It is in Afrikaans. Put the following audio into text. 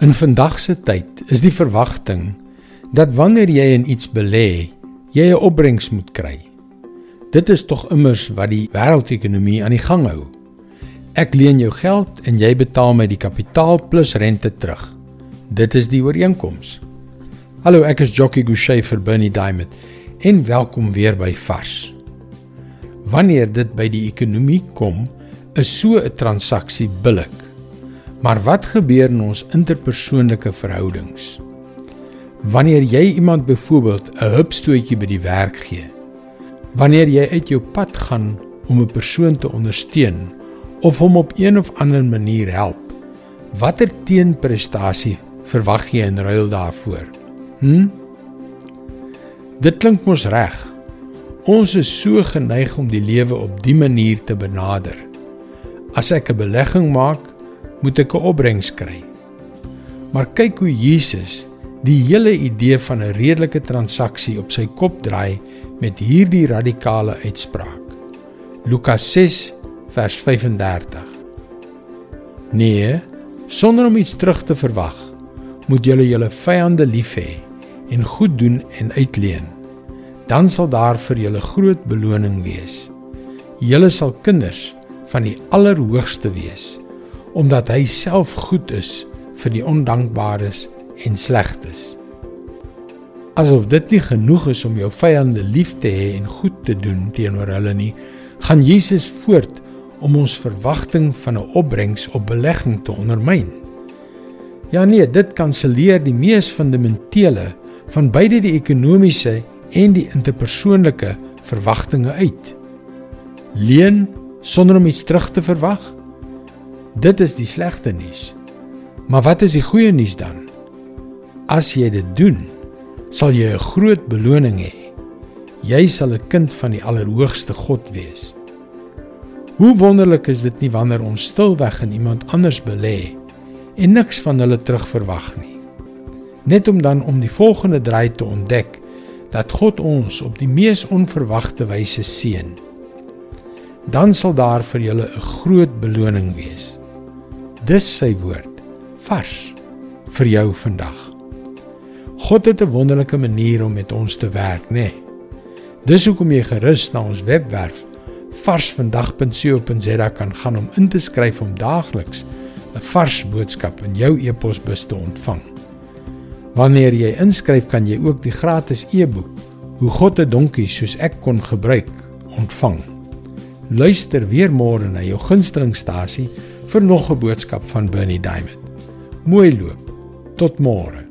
In vandag se tyd is die verwagting dat wanneer jy in iets belê, jy 'n opbrengs moet kry. Dit is tog immers wat die wêreldekonomie aan die gang hou. Ek leen jou geld en jy betaal my die kapitaal plus rente terug. Dit is die ooreenkoms. Hallo, ek is Jockey Gouchee vir Bernie Diamond en welkom weer by Vars. Wanneer dit by die ekonomie kom, is so 'n transaksie billik. Maar wat gebeur in ons interpersoonlike verhoudings? Wanneer jy iemand byvoorbeeld 'n hupstootjie by die werk gee, wanneer jy uit jou pad gaan om 'n persoon te ondersteun of hom op een of ander manier help, watter teenprestasie verwag jy in ruil daarvoor? Hm? Dit klink mos reg. Ons is so geneig om die lewe op dië manier te benader. As ek 'n belegging maak, moet ek 'n opbrengs kry. Maar kyk hoe Jesus die hele idee van 'n redelike transaksie op sy kop draai met hierdie radikale uitspraak. Lukas 6 vers 35. Nee, sonder om iets terug te verwag, moet julle julle vyande lief hê en goed doen en uitleen. Dan sal daar vir julle groot beloning wees. Julle sal kinders van die Allerhoogste wees omdat hy self goed is vir die ondankbares en slegtes. Asof dit nie genoeg is om jou vyande lief te hê en goed te doen teenoor hulle nie, gaan Jesus voort om ons verwagting van 'n opbrengs op belegging te ondermyn. Ja nee, dit kanselleer die mees fundamentele van beide die ekonomiese en die interpersoonlike verwagtinge uit. Leen sonder om iets terug te verwag? Dit is die slegte nuus. Maar wat is die goeie nuus dan? As jy dit doen, sal jy 'n groot beloning hê. Jy sal 'n kind van die Allerhoogste God wees. Hoe wonderlik is dit nie wanneer ons stilweg in iemand anders belê en niks van hulle terugverwag nie. Net om dan om die volgende draai te ontdek dat God ons op die mees onverwagte wyse seën. Dan sal daar vir julle 'n groot beloning wees. Dis sy woord vars vir jou vandag. God het 'n wonderlike manier om met ons te werk, nê? Nee. Dis hoekom jy gerus na ons webwerf varsvandag.co.za kan gaan om in te skryf om daagliks 'n vars boodskap in jou e-posbus te ontvang. Wanneer jy inskryf, kan jy ook die gratis e-boek Hoe God 'n donkie soos ek kon gebruik ontvang. Luister weer môre na jou gunstelingstasie vir nog 'n boodskap van Bernie Diamond. Mooi loop. Tot môre.